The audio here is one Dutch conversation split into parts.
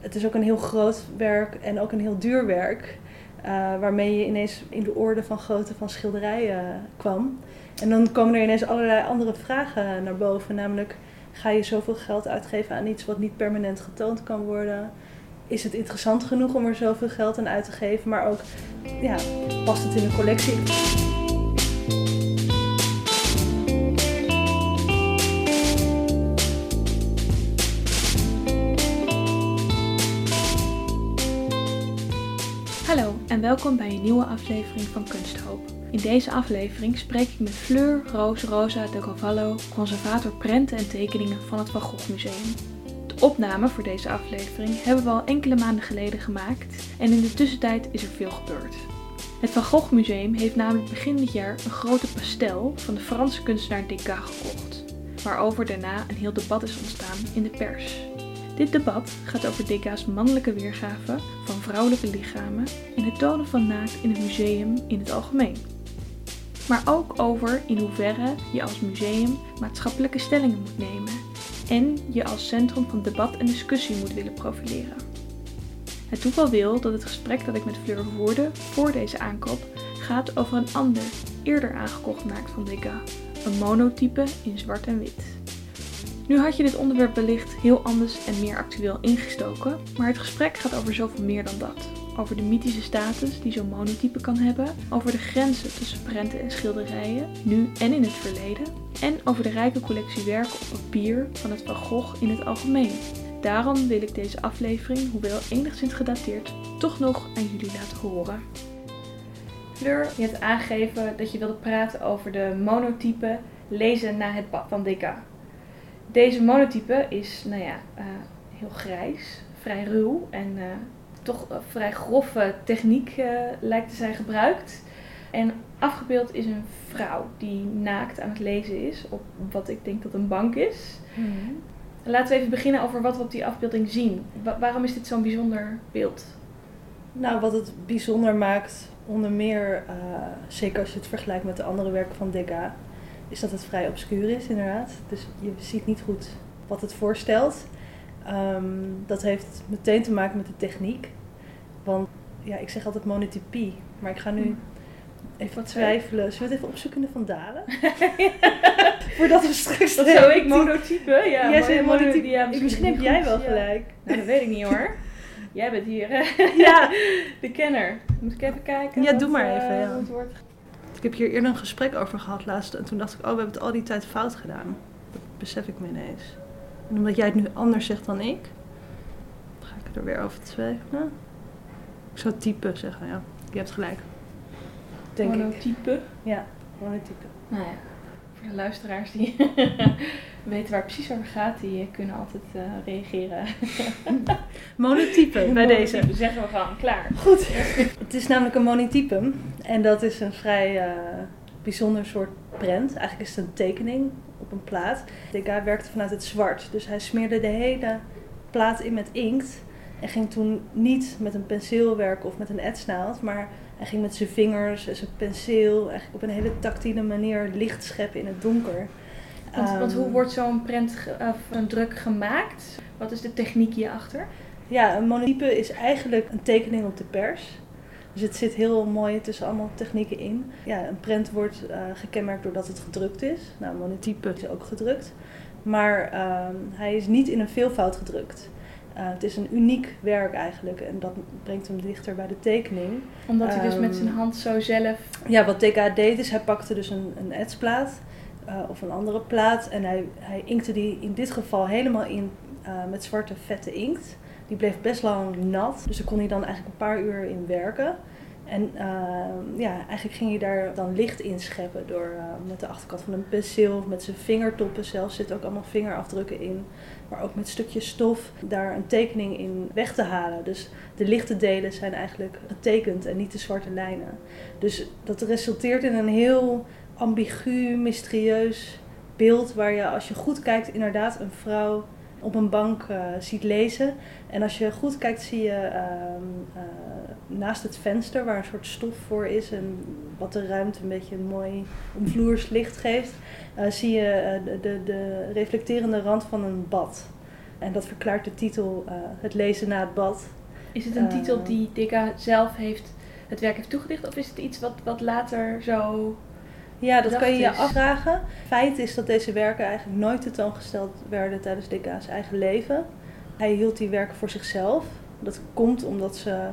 Het is ook een heel groot werk en ook een heel duur werk. Uh, waarmee je ineens in de orde van grootte van schilderijen kwam. En dan komen er ineens allerlei andere vragen naar boven. Namelijk, ga je zoveel geld uitgeven aan iets wat niet permanent getoond kan worden? Is het interessant genoeg om er zoveel geld aan uit te geven? Maar ook, ja, past het in een collectie? En welkom bij een nieuwe aflevering van Kunsthoop. In deze aflevering spreek ik met Fleur Roos Rosa de Cavallo, conservator prenten en tekeningen van het Van Gogh Museum. De opname voor deze aflevering hebben we al enkele maanden geleden gemaakt en in de tussentijd is er veel gebeurd. Het Van Gogh Museum heeft namelijk begin dit jaar een grote pastel van de Franse kunstenaar Degas gekocht, waarover daarna een heel debat is ontstaan in de pers. Dit debat gaat over Degas mannelijke weergave van vrouwelijke lichamen en het tonen van naakt in het museum in het algemeen. Maar ook over in hoeverre je als museum maatschappelijke stellingen moet nemen en je als centrum van debat en discussie moet willen profileren. Het toeval wil dat het gesprek dat ik met Fleur voerde voor deze aankoop gaat over een ander, eerder aangekocht naakt van Degas, een monotype in zwart en wit. Nu had je dit onderwerp wellicht heel anders en meer actueel ingestoken, maar het gesprek gaat over zoveel meer dan dat. Over de mythische status die zo'n monotype kan hebben, over de grenzen tussen prenten en schilderijen, nu en in het verleden, en over de rijke collectie werken op papier van het Van Gogh in het algemeen. Daarom wil ik deze aflevering, hoewel enigszins gedateerd, toch nog aan jullie laten horen. Fleur, je hebt aangegeven dat je wilde praten over de monotype lezen na het pad van Degas. Deze monotype is, nou ja, uh, heel grijs, vrij ruw en uh, toch vrij grove techniek uh, lijkt te zijn gebruikt. En afgebeeld is een vrouw die naakt aan het lezen is op wat ik denk dat een bank is. Mm Laten we even beginnen over wat we op die afbeelding zien. Wa waarom is dit zo'n bijzonder beeld? Nou, wat het bijzonder maakt, onder meer, zeker als je het vergelijkt met de andere werken van Degas, is dat het vrij obscuur is, inderdaad. Dus je ziet niet goed wat het voorstelt. Ehm, dat heeft meteen te maken met de techniek. Want ja, ik zeg altijd monotypie, maar ik ga nu hmm. even wat twijfelen. Zullen we het even opzoeken in de vandalen? Voordat we straks. Dat zou ik monotype? Ja, monotype. Ja, misschien, misschien heb jij wel gelijk. Nou, dat weet ik niet hoor. Jij bent hier ja. de kenner. Moet ik even kijken? Ja, doe maar even. Ja. Ik heb hier eerder een gesprek over gehad laatst. En toen dacht ik, oh, we hebben het al die tijd fout gedaan. Dat besef ik me ineens. En omdat jij het nu anders zegt dan ik, ga ik er weer over twijfelen. Ik zou type zeggen, ja. Je hebt gelijk. Denk monotype? Ja, monotype. Nou ja, voor de luisteraars die weten waar precies over gaat, die kunnen altijd uh, reageren. monotype bij deze. Zeggen we gewoon, klaar. Goed. Het is namelijk een monotype. En dat is een vrij uh, bijzonder soort prent. Eigenlijk is het een tekening op een plaat. Degas werkte vanuit het zwart. Dus hij smeerde de hele plaat in met inkt. En ging toen niet met een penseel werken of met een etsnaald, maar hij ging met zijn vingers en zijn penseel eigenlijk op een hele tactiele manier licht scheppen in het donker. Want, want hoe ehm, wordt zo'n prent of een druk gemaakt? Wat is de techniek hierachter? Ja, een monotype is eigenlijk een tekening op de pers. Dus het zit heel mooi tussen allemaal technieken in. Ja, een prent wordt uh, gekenmerkt doordat het gedrukt is. Nou, een monotype is ook gedrukt. Maar uh, hij is niet in een veelvoud gedrukt. Uh, het is een uniek werk eigenlijk en dat brengt hem dichter bij de tekening. Omdat hij dus met zijn ehm, hand zo zelf... Ja, wat DK deed is hij pakte dus een, een etsplaat uh, of een andere plaat en hij, hij inkte die in dit geval helemaal in met zwarte vette inkt. Die bleef best lang nat, dus daar kon hij dan eigenlijk een paar uur in werken. En uh, ja, eigenlijk ging je daar dan licht in scheppen door met de achterkant van een penseel, met zijn vingertoppen zelfs, zitten ook allemaal vingerafdrukken in. Maar ook met stukjes stof daar een tekening in weg te halen. Dus de lichte delen zijn eigenlijk getekend en niet de zwarte lijnen. Dus dat resulteert in een heel ambigu, mysterieus beeld waar je als je goed kijkt inderdaad een vrouw op een bank uh, ziet lezen. En als je goed kijkt, zie je ehm, uh, naast het venster, waar een soort stof voor is en wat de ruimte een beetje mooi omvloers licht geeft, uh, zie je de, de, de, reflecterende rand van een bad. En dat verklaart de titel Het lezen na het bad. Is het een titel die Degas zelf heeft, het werk heeft toegedicht? Of is het iets wat, wat later zo ja, dat kan je je afvragen. Feit is dat deze werken eigenlijk nooit tentoongesteld werden tijdens Degas eigen leven. Hij hield die werken voor zichzelf. Dat komt omdat ze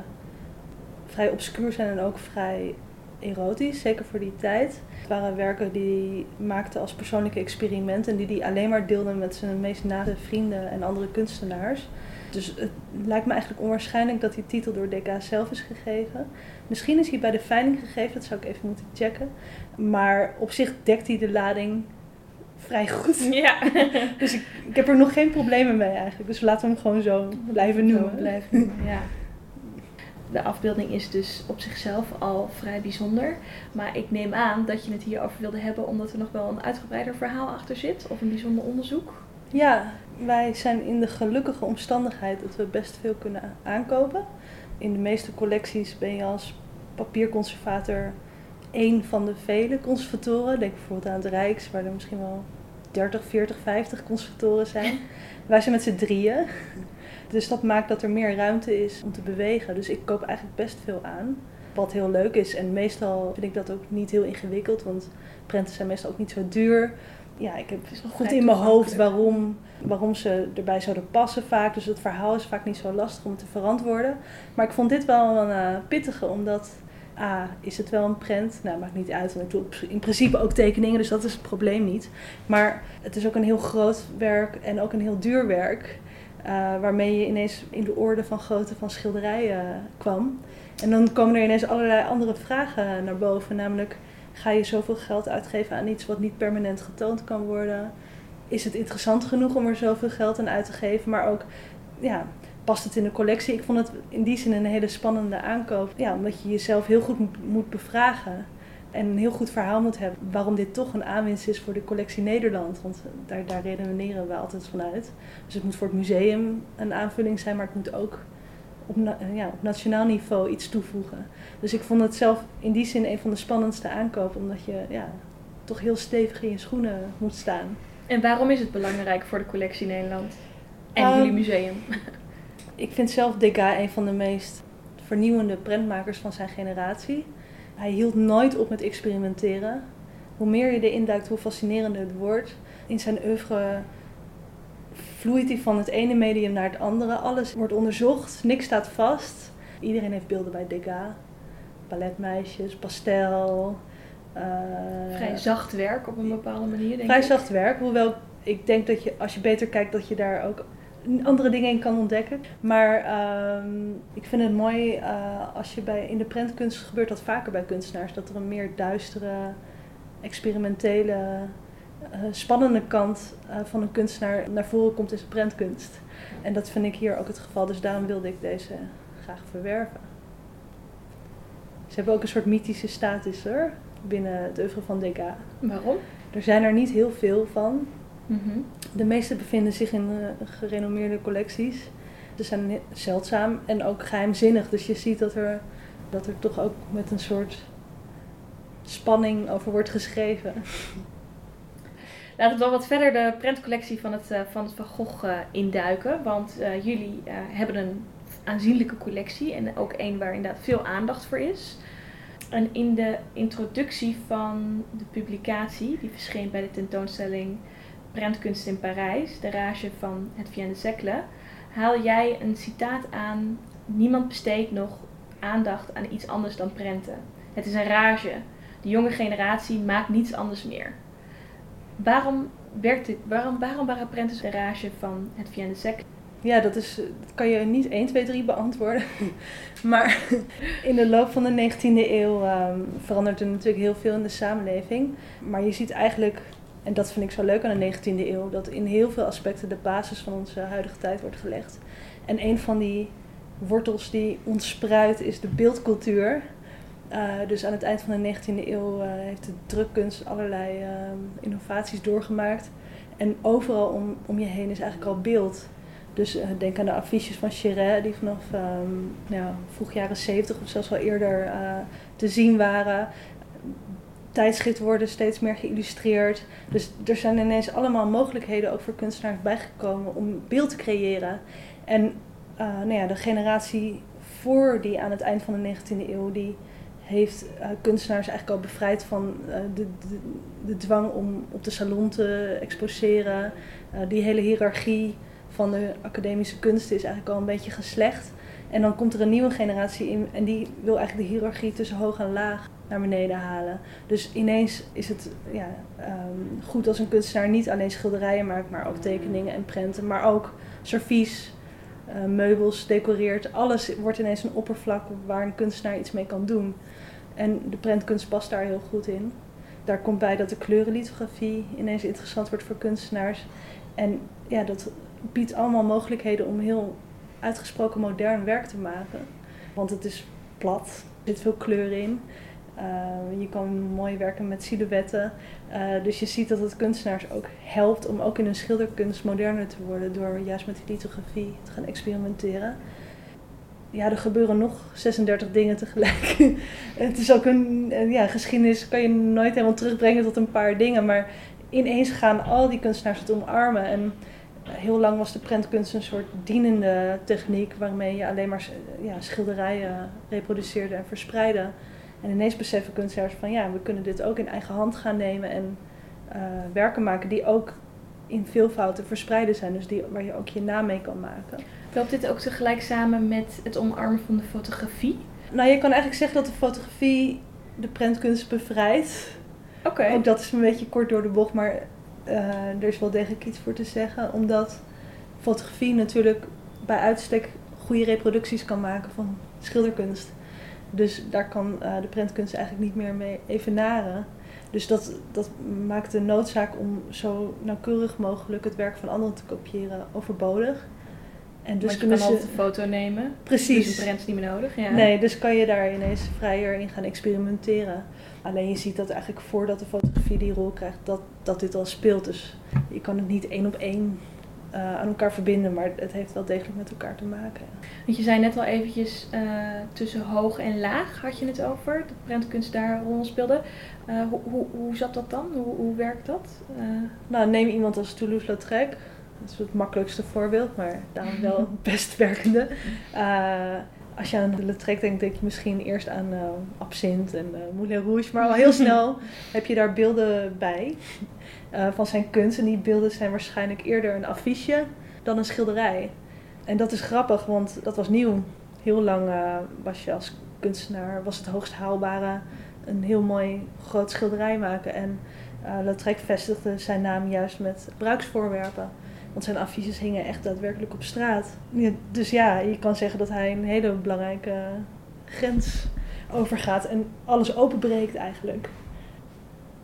vrij obscuur zijn en ook vrij erotisch, zeker voor die tijd. Het waren werken die hij maakte als persoonlijke experimenten en die hij alleen maar deelde met zijn meest naaste vrienden en andere kunstenaars. Dus het lijkt me eigenlijk onwaarschijnlijk dat die titel door Degas zelf is gegeven. Misschien is hij bij de veiling gegeven, dat zou ik even moeten checken. Maar op zich dekt hij de lading vrij goed. Ja. dus ik, ik heb er nog geen problemen mee eigenlijk. Dus laten we hem gewoon zo blijven noemen. Zo blijven noemen, ja. De afbeelding is dus op zichzelf al vrij bijzonder. Maar ik neem aan dat je het hierover wilde hebben omdat er nog wel een uitgebreider verhaal achter zit. Of een bijzonder onderzoek. Ja, wij zijn in de gelukkige omstandigheid dat we best veel kunnen aankopen. In de meeste collecties ben je als papierconservator één van de vele conservatoren. Denk bijvoorbeeld aan het Rijks, waar er misschien wel 30, 40, 50 conservatoren zijn. Wij zijn met z'n drieën. Dus dat maakt dat er meer ruimte is om te bewegen. Dus ik koop eigenlijk best veel aan. Wat heel leuk is. En meestal vind ik dat ook niet heel ingewikkeld. Want prenten zijn meestal ook niet zo duur. Ja, ik heb goed in mijn hoofd waarom, waarom ze erbij zouden passen vaak. Dus het verhaal is vaak niet zo lastig om te verantwoorden. Maar ik vond dit wel een uh, pittige, omdat A, is het wel een prent? Nou, maakt niet uit, want ik doe in principe ook tekeningen, dus dat is het probleem niet. Maar het is ook een heel groot werk en ook een heel duur werk. Uh, waarmee je ineens in de orde van grootte van schilderijen kwam. En dan komen er ineens allerlei andere vragen naar boven. Namelijk, ga je zoveel geld uitgeven aan iets wat niet permanent getoond kan worden? Is het interessant genoeg om er zoveel geld aan uit te geven? Maar ook, ja, past het in de collectie? Ik vond het in die zin een hele spannende aankoop. Ja, omdat je jezelf heel goed moet bevragen. En een heel goed verhaal moet hebben waarom dit toch een aanwinst is voor de collectie Nederland. Want daar, daar redeneren we altijd vanuit. Dus het moet voor het museum een aanvulling zijn, maar het moet ook op, ja, op nationaal niveau iets toevoegen. Dus ik vond het zelf in die zin een van de spannendste aankopen, omdat je ja, toch heel stevig in je schoenen moet staan. En waarom is het belangrijk voor de collectie Nederland? En jullie ehm, museum? Ik vind zelf Degas een van de meest vernieuwende prentmakers van zijn generatie. Hij hield nooit op met experimenteren. Hoe meer je erin duikt, hoe fascinerender het wordt. In zijn oeuvre vloeit hij van het ene medium naar het andere. Alles wordt onderzocht, niks staat vast. Iedereen heeft beelden bij Degas. Balletmeisjes, pastel. Uh, vrij zacht werk op een bepaalde manier, denk vrij zacht werk, hoewel ik denk dat je, als je beter kijkt, dat je daar ook andere dingen in kan ontdekken. Maar ehm, ik vind het mooi uh, als je bij, in de prentkunst gebeurt dat vaker bij kunstenaars, dat er een meer duistere, experimentele, spannende kant uh, van een kunstenaar naar voren komt in zijn prentkunst. En dat vind ik hier ook het geval, dus daarom wilde ik deze graag verwerven. Ze hebben ook een soort mythische status hoor, binnen het oeuvre van Degas. Waarom? Er zijn er niet heel veel van. Mhm. De meeste bevinden zich in uh, gerenommeerde collecties. Ze zijn zeldzaam en ook geheimzinnig. Dus je ziet dat er, dat er toch ook met een soort spanning over wordt geschreven. Laten we wel wat verder de prentcollectie van het, uh, van het Van Gogh uh, induiken. Want jullie hebben een aanzienlijke collectie en ook een waar inderdaad veel aandacht voor is. En in de introductie van de publicatie, die verscheen bij de tentoonstelling Prentkunst in Parijs, de rage van het Vienne Siècle, haal jij een citaat aan: Niemand besteedt nog aandacht aan iets anders dan prenten. Het is een rage. De jonge generatie maakt niets anders meer. Waarom werkt? Waarom, waarom waren prenten de rage van het Vienne Siècle? Ja, dat, is, dat kan je niet 1, 2, 3 beantwoorden. maar in de loop van de 19e eeuw um, verandert er natuurlijk heel veel in de samenleving. Maar je ziet eigenlijk en dat vind ik zo leuk aan de 19e eeuw, dat in heel veel aspecten de basis van onze huidige tijd wordt gelegd. En een van die wortels die ontspruit is de beeldcultuur. Uh, dus aan het eind van de 19e eeuw uh, heeft de drukkunst allerlei uh, innovaties doorgemaakt. En overal om, om je heen is eigenlijk al beeld. Dus eh, denk aan de affiches van Cheret, die vanaf nou, vroeg jaren 70 of zelfs wel eerder te zien waren tijdschriften worden steeds meer geïllustreerd. Dus er zijn ineens allemaal mogelijkheden ook voor kunstenaars bijgekomen om beeld te creëren. En nou ja, de generatie voor die aan het eind van de 19e eeuw, die heeft uh, kunstenaars eigenlijk al bevrijd van uh, de, de, dwang om op de salon te exposeren. die hele hiërarchie van de academische kunsten is eigenlijk al een beetje geslecht. En dan komt er een nieuwe generatie in en die wil eigenlijk de hiërarchie tussen hoog en laag naar beneden halen. Dus ineens is het ja, um, goed als een kunstenaar niet alleen schilderijen maakt, maar ook tekeningen en prenten, maar ook servies, meubels, decoreert. Alles wordt ineens een oppervlak waar een kunstenaar iets mee kan doen. En de prentkunst past daar heel goed in. Daar komt bij dat de kleurenlithografie ineens interessant wordt voor kunstenaars. En ja, dat biedt allemaal mogelijkheden om heel uitgesproken modern werk te maken. Want het is plat, er zit veel kleur in. Uh, je kan mooi werken met silhouetten. Uh, dus je ziet dat het kunstenaars ook helpt om ook in hun schilderkunst moderner te worden door juist met die lithografie te gaan experimenteren. Ja, er gebeuren nog 36 dingen tegelijk. het is ook een ja, geschiedenis, kan je nooit helemaal terugbrengen tot een paar dingen, maar ineens gaan al die kunstenaars het omarmen. En heel lang was de prentkunst een soort dienende techniek waarmee je alleen maar ja, schilderijen reproduceerde en verspreidde. En ineens beseffen kunstenaars van ja, we kunnen dit ook in eigen hand gaan nemen en werken maken die ook in veel fouten verspreiden zijn. Dus die, waar je ook je naam mee kan maken. Loopt dit ook tegelijk samen met het omarmen van de fotografie? Nou, je kan eigenlijk zeggen dat de fotografie de prentkunst bevrijdt. Oké. Okay. Ook dat is een beetje kort door de bocht, maar uh, er is wel degelijk iets voor te zeggen. Omdat fotografie natuurlijk bij uitstek goede reproducties kan maken van schilderkunst. Dus daar kan uh, de prentkunst eigenlijk niet meer mee evenaren. Dus dat, dat maakt de noodzaak om zo nauwkeurig mogelijk het werk van anderen te kopiëren overbodig. En dus Want je kan altijd een foto nemen. Precies. Dus een prent is niet meer nodig. Ja. Nee, dus kan je daar ineens vrijer in gaan experimenteren. Alleen je ziet dat eigenlijk voordat de fotografie die rol krijgt, dat, dat dit al speelt. Dus je kan het niet één op één uh, aan elkaar verbinden, maar het heeft wel degelijk met elkaar te maken. Want je zei net al eventjes uh, tussen hoog en laag had je het over, dat prentkunst daar een rol speelde. Uh, hoe, hoe, hoe zat dat dan? Hoe, hoe werkt dat? Nou, neem iemand als Toulouse-Lautrec. Dat is het makkelijkste voorbeeld, maar daarom wel best werkende als je aan de denkt, denk je misschien eerst aan uh, Absinthe en uh, Moulin Rouge. Maar al heel snel heb je daar beelden bij uh, van zijn kunst. En die beelden zijn waarschijnlijk eerder een affiche dan een schilderij. En dat is grappig, want dat was nieuw. Heel lang was je als kunstenaar, was het hoogst haalbare een heel mooi groot schilderij maken. En Lautrec vestigde zijn naam juist met gebruiksvoorwerpen. Want zijn affiches hingen echt daadwerkelijk op straat. Ja, dus ja, je kan zeggen dat hij een hele belangrijke grens overgaat en alles openbreekt eigenlijk.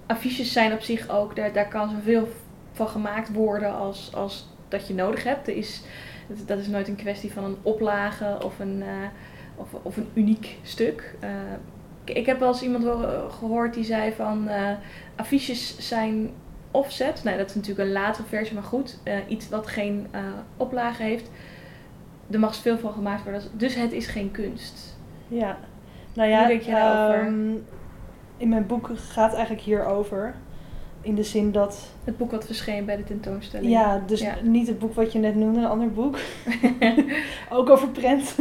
Affiches zijn op zich ook, daar, daar kan zoveel van gemaakt worden als, als dat je nodig hebt. Er is, dat is nooit een kwestie van een oplage of een, uh, of, of een uniek stuk. Uh, ik heb wel eens iemand gehoord die zei van uh, affiches zijn offset. Nou, dat is natuurlijk een latere versie, maar goed. Uh, iets wat geen uh, oplage heeft. Er mag veel van gemaakt worden. Dus het is geen kunst. Ja. Nou ja, Hoe denk je daarover? Um, in mijn boek gaat het eigenlijk hierover. In de zin dat... Het boek wat verscheen bij de tentoonstelling. Ja, dus ja. niet het boek wat je net noemde, een ander boek. Ook over print.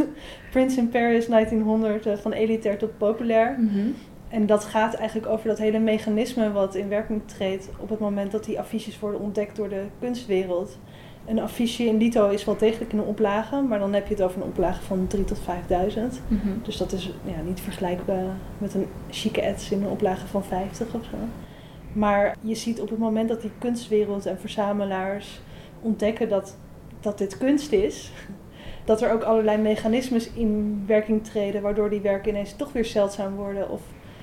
Prince in Paris 1900, uh, van elitair tot populair. Mm -hmm. En dat gaat eigenlijk over dat hele mechanisme wat in werking treedt op het moment dat die affiches worden ontdekt door de kunstwereld. Een affiche in Lito is wel degelijk een oplage, maar dan heb je het over een oplage van 3 tot 5000. Mm -hmm. Dus dat is ja, niet vergelijkbaar met een chique ets in een oplage van 50 of zo. Maar je ziet op het moment dat die kunstwereld en verzamelaars ontdekken dat, dat dit kunst is, dat er ook allerlei mechanismes in werking treden, waardoor die werken ineens toch weer zeldzaam worden of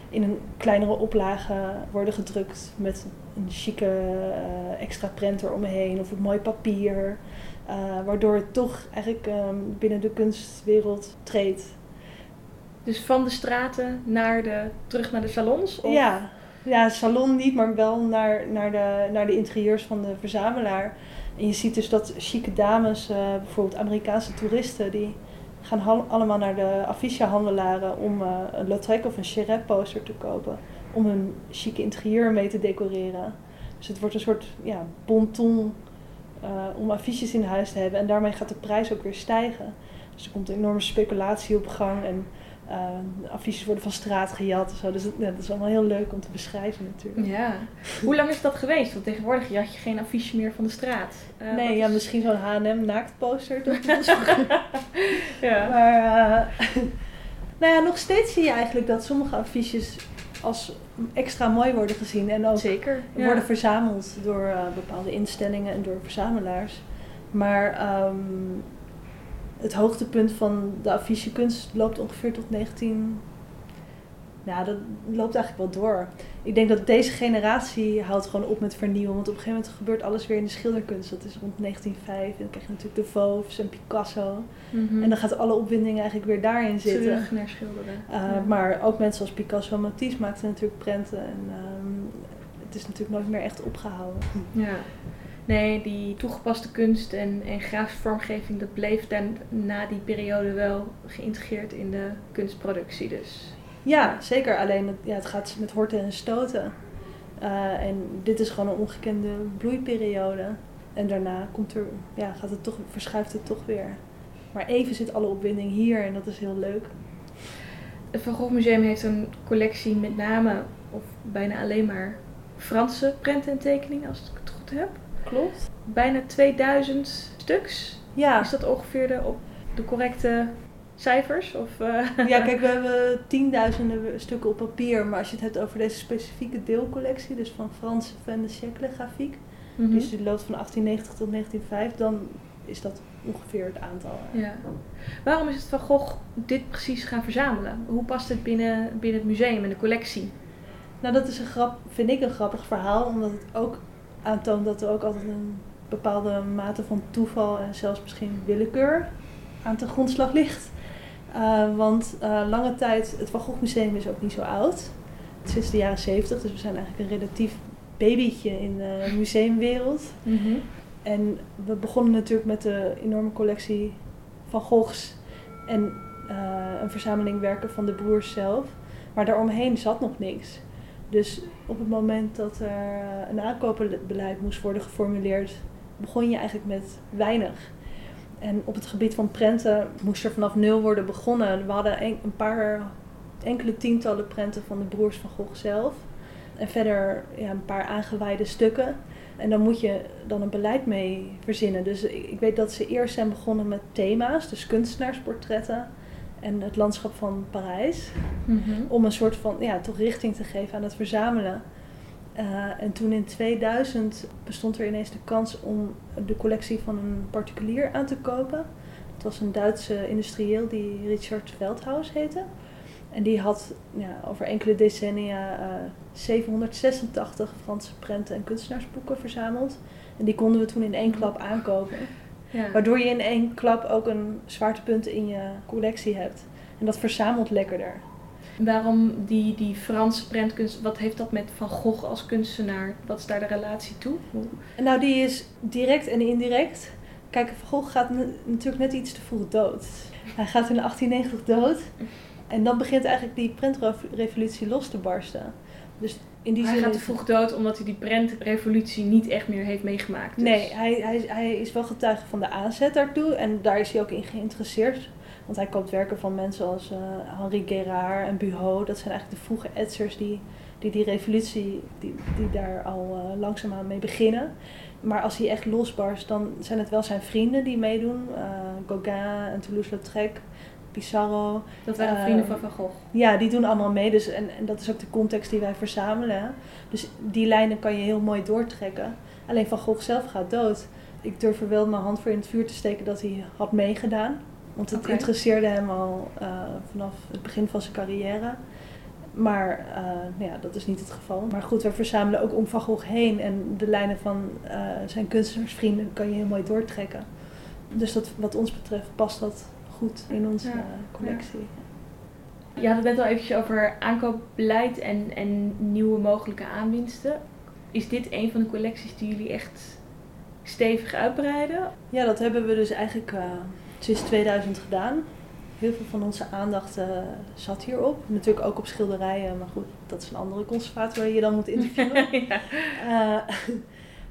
in een kleinere oplage worden gedrukt met een chique uh, extra printer omheen of een mooi papier. Uh, waardoor het toch eigenlijk um, binnen de kunstwereld treedt. Dus van de straten naar de, terug naar de salons? Of? Ja. ja, salon niet, maar wel naar, naar, de, naar de interieurs van de verzamelaar. En je ziet dus dat chique dames, uh, bijvoorbeeld Amerikaanse toeristen, die gaan allemaal naar de affichehandelaren om uh, een Lautrec of een Cheret poster te kopen. om hun chique interieur mee te decoreren. Dus het wordt een soort ja, bonton uh, om affiches in huis te hebben. En daarmee gaat de prijs ook weer stijgen. Dus er komt een enorme speculatie op gang. En uh, affiches worden van straat gejat. Zo. Dus dat, is allemaal heel leuk om te beschrijven natuurlijk. Ja. Hoe lang is dat geweest? Want tegenwoordig had je geen affiche meer van de straat. Uh, nee, ja, misschien zo'n H&M naaktposter. ja. Maar nou ja, nog steeds zie je eigenlijk dat sommige affiches als extra mooi worden gezien. En ook Zeker, worden verzameld door uh, bepaalde instellingen en door verzamelaars. Maar um, het hoogtepunt van de affichekunst loopt ongeveer tot 19... Ja, dat loopt eigenlijk wel door. Ik denk dat deze generatie houdt gewoon op met vernieuwen. Want op een gegeven moment gebeurt alles weer in de schilderkunst. Dat is rond 1905. En dan krijg je natuurlijk de Fauves en Picasso. Mhm. En dan gaat alle opwinding eigenlijk weer daarin zitten. Terug naar schilderen. Uh, ja. Maar ook mensen als Picasso en Matisse maakten natuurlijk prenten. En um, het is natuurlijk nooit meer echt opgehouden. Ja. Nee, die toegepaste kunst en, en grafische vormgeving, dat bleef dan na die periode wel geïntegreerd in de kunstproductie. Dus. Ja, zeker. Alleen het, ja, het gaat met horten en stoten. Uh, en dit is gewoon een ongekende bloeiperiode. En daarna komt er, ja, gaat het toch, verschuift het toch weer. Maar even zit alle opwinding hier en dat is heel leuk. Het Van Gogh Museum heeft een collectie met name, of bijna alleen maar, Franse prenten en tekeningen, als ik het goed heb. Klopt. Bijna 2000 stuks. Ja. Is dat ongeveer de, op de correcte cijfers? Of, uh... Ja, kijk, we hebben tienduizenden stukken op papier. Maar als je het hebt over deze specifieke deelcollectie, dus van Franse Van de Siècle grafiek, Mhm. die dus loopt van 1890 tot 1905, dan is dat ongeveer het aantal. Ja. Waarom is het Van Gogh dit precies gaan verzamelen? Hoe past het binnen, binnen het museum en de collectie? Nou, dat is een grap, vind ik een grappig verhaal, omdat het ook aantoont dat er ook altijd een bepaalde mate van toeval en zelfs misschien willekeur aan de grondslag ligt. Uh, want uh, lange tijd, het Van Gogh Museum is ook niet zo oud. Het is sinds de jaren 70, dus we zijn eigenlijk een relatief babytje in de museumwereld. Mm -hmm. En we begonnen natuurlijk met de enorme collectie van Goghs en uh, een verzameling werken van de broers zelf. Maar daaromheen zat nog niks. Dus op het moment dat er een aankopenbeleid moest worden geformuleerd, begon je eigenlijk met weinig. En op het gebied van prenten moest er vanaf nul worden begonnen. We hadden een, paar, enkele tientallen prenten van de broers van Gogh zelf. En verder ja, een paar aangeweide stukken. En dan moet je dan een beleid mee verzinnen. Dus ik weet dat ze eerst zijn begonnen met thema's, dus kunstenaarsportretten en het landschap van Parijs. Mm -hmm. Om een soort van ja, toch richting te geven aan het verzamelen. Uh, en toen in 2000 bestond er ineens de kans om de collectie van een particulier aan te kopen. Het was een Duitse industrieel die Richard Veldhaus heette. En die had ja, over enkele decennia uh, 786 Franse prenten en kunstenaarsboeken verzameld. En die konden we toen in één klap aankopen. Ja. Waardoor je in één klap ook een zwaartepunt in je collectie hebt. En dat verzamelt lekkerder. Waarom die, die Franse prentkunst, wat heeft dat met Van Gogh als kunstenaar? Wat is daar de relatie toe? Nou, die is direct en indirect. Kijk, Van Gogh gaat natuurlijk net iets te vroeg dood. Hij gaat in 1890 dood. En dan begint eigenlijk die prentrevolutie los te barsten. Dus in die hij zin gaat te vroeg dood omdat hij die prentrevolutie niet echt meer heeft meegemaakt. dus- Nee, hij, hij, hij is wel getuige van de aanzet daartoe en daar is hij ook in geïnteresseerd. Want hij koopt werken van mensen als eh, Henri Guérard en Buhot. Dat zijn eigenlijk de vroege etsers die die, die revolutie, die, die daar al uh, langzaamaan mee beginnen. Maar als hij echt losbarst, dan zijn het wel zijn vrienden die meedoen. Uh, Gauguin en Toulouse-Lautrec, Pissarro. Dat waren Eh, vrienden van Van Gogh. Ja, die doen allemaal mee. Dus, en, en dat is ook de context die wij verzamelen. Dus die lijnen kan je heel mooi doortrekken. Alleen Van Gogh zelf gaat dood. Ik durf er wel mijn hand voor in het vuur te steken dat hij had meegedaan. Want het interesseerde hem al eh, vanaf het begin van zijn carrière. Maar eh, nou ja, dat is niet het geval. Maar goed, we verzamelen ook om Van Gogh heen. En de lijnen van eh, zijn kunstenaarsvrienden kan je heel mooi doortrekken. Dus dat, wat ons betreft past dat goed in onze Ja, eh, collectie. Je had het net al eventjes over aankoopbeleid en, en nieuwe mogelijke aanwinsten. Is dit een van de collecties die jullie echt stevig uitbreiden? Ja, dat hebben we dus eigenlijk eh, sinds 2000 gedaan. heel veel van onze aandacht uh, zat hierop. Natuurlijk ook op schilderijen, maar goed, dat is een andere conservator waar je dan moet interviewen. ja. uh,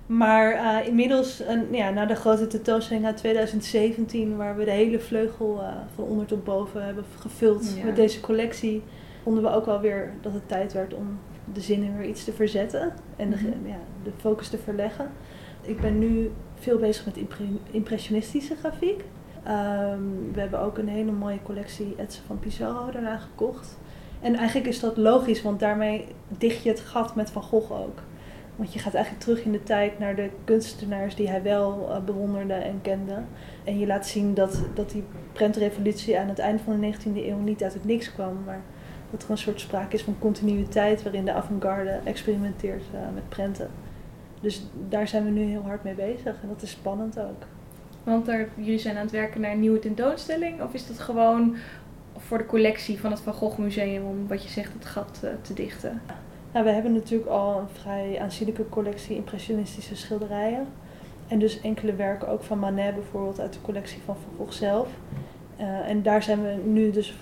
maar uh, inmiddels, ja, na de grote tentoonstelling uit 2017, waar we de hele vleugel van onder tot boven hebben gevuld met deze collectie, vonden we ook wel weer dat het tijd werd om de zinnen weer iets te verzetten en de, mhm. ja, de focus te verleggen. Ik ben nu veel bezig met impressionistische grafiek. Ehm, we hebben ook een hele mooie collectie etsen van Pizarro daarna gekocht. En eigenlijk is dat logisch, want daarmee dicht je het gat met Van Gogh ook. Want je gaat eigenlijk terug in de tijd naar de kunstenaars die hij wel uh, bewonderde en kende. En je laat zien dat, dat die prentrevolutie aan het eind van de 19e eeuw niet uit het niks kwam. Maar dat er een soort sprake is van continuïteit waarin de avant-garde experimenteert uh, met prenten. Dus daar zijn we nu heel hard mee bezig en dat is spannend ook. Want er, jullie zijn aan het werken naar een nieuwe tentoonstelling? Of is dat gewoon voor de collectie van het Van Gogh Museum om wat je zegt het gat uh, te dichten? Nou, we hebben natuurlijk al een vrij aanzienlijke collectie impressionistische schilderijen. En dus enkele werken ook van Manet bijvoorbeeld uit de collectie van Van Gogh zelf. Uh, en daar zijn we nu dus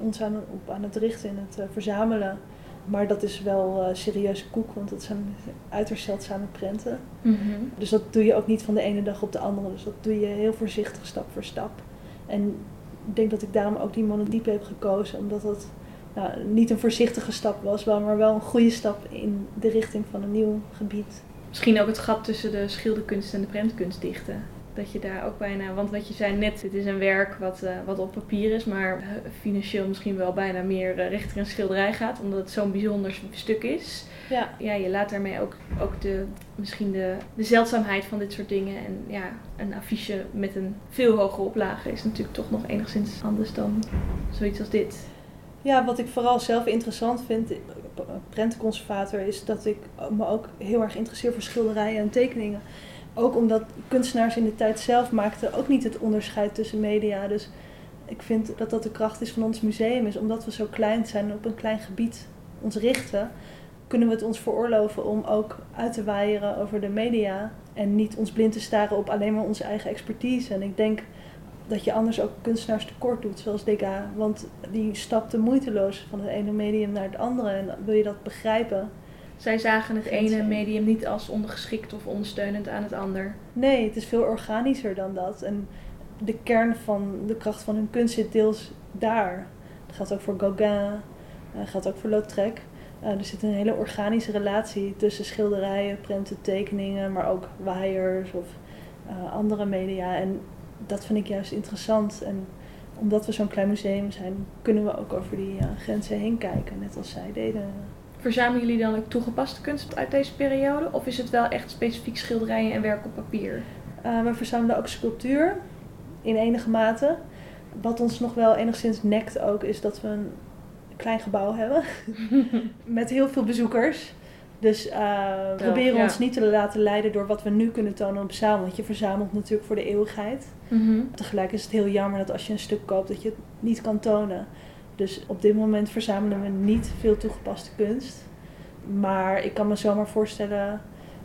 ons aan, op aan het richten in het uh, verzamelen maar dat is wel uh, serieuze koek, want het zijn uiterst zeldzame prenten. Mhm. Dus dat doe je ook niet van de ene dag op de andere. Dus dat doe je heel voorzichtig, stap voor stap. En ik denk dat ik daarom ook die monotype heb gekozen, omdat dat nou, niet een voorzichtige stap was, maar wel een goede stap in de richting van een nieuw gebied. Misschien ook het gat tussen de schilderkunst en de prentkunst dichten dat je daar ook bijna, want wat je zei net, het is een werk wat, uh, wat op papier is, maar uh, financieel misschien wel bijna meer uh, richting een schilderij gaat, omdat het zo'n bijzonder stuk is. Ja. ja, je laat daarmee ook, ook de, misschien de, de zeldzaamheid van dit soort dingen. En ja, een affiche met een veel hogere oplage is natuurlijk toch nog enigszins anders dan zoiets als dit. Ja, wat ik vooral zelf interessant vind, prentenconservator, is dat ik me ook heel erg interesseer voor schilderijen en tekeningen. Ook omdat kunstenaars in de tijd zelf maakten ook niet het onderscheid tussen media. Dus ik vind dat dat de kracht is van ons museum. Is omdat we zo klein zijn en op een klein gebied ons richten, kunnen we het ons veroorloven om ook uit te waaieren over de media. En niet ons blind te staren op alleen maar onze eigen expertise. En ik denk dat je anders ook kunstenaars tekort doet, zoals Degas. Want die stapte moeiteloos van het ene medium naar het andere. En wil je dat begrijpen, zij zagen het ene medium niet als ondergeschikt of ondersteunend aan het ander. Nee, het is veel organischer dan dat. En de kern van de kracht van hun kunst zit deels daar. Dat geldt ook voor Gauguin, dat geldt ook voor Lautrec. Uh, er zit een hele organische relatie tussen schilderijen, prenten, tekeningen, maar ook waaiers of uh, andere media. En dat vind ik juist interessant. En omdat we zo'n klein museum zijn, kunnen we ook over die uh, grenzen heen kijken, net als zij deden. Verzamelen jullie dan ook toegepaste kunst uit deze periode? Of is het wel echt specifiek schilderijen en werk op papier? Uh, we verzamelen ook sculptuur in enige mate. Wat ons nog wel enigszins nekt ook, is dat we een klein gebouw hebben. met heel veel bezoekers. Dus uh, we proberen ons niet te laten leiden door wat we nu kunnen tonen op zaal. Want je verzamelt natuurlijk voor de eeuwigheid. Mm Tegelijk is het heel jammer dat als je een stuk koopt, dat je het niet kan tonen. Dus op dit moment verzamelen we niet veel toegepaste kunst. Maar ik kan me zomaar voorstellen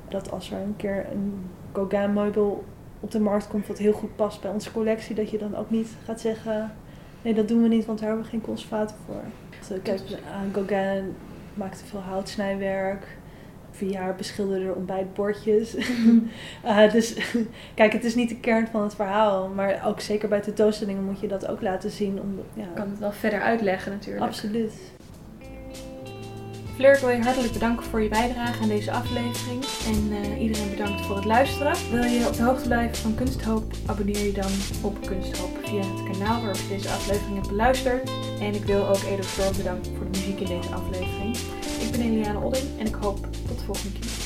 dat als er een keer een Gauguin meubel op de markt komt wat heel goed past bij onze collectie, dat je dan ook niet gaat zeggen, nee dat doen we niet, want daar hebben we geen conservator voor. Dus, kijk, Gauguin maakte veel houtsnijwerk vier jaar beschilderde ontbijtbordjes. uh, dus kijk, het is niet de kern van het verhaal. Maar ook zeker bij tentoonstellingen moet je dat ook laten zien. Om, ja. kan het wel verder uitleggen natuurlijk. Absoluut. Fleur, ik wil je hartelijk bedanken voor je bijdrage aan deze aflevering. En uh, iedereen bedankt voor het luisteren. Wil je op de hoogte blijven van Kunsthoop? Abonneer je dan op Kunsthoop via het kanaal waarop je deze aflevering hebt beluisterd. En ik wil ook Edo Storm bedanken voor de muziek in deze aflevering. Ik ben Eliane Odding en ik hoop volgende keer.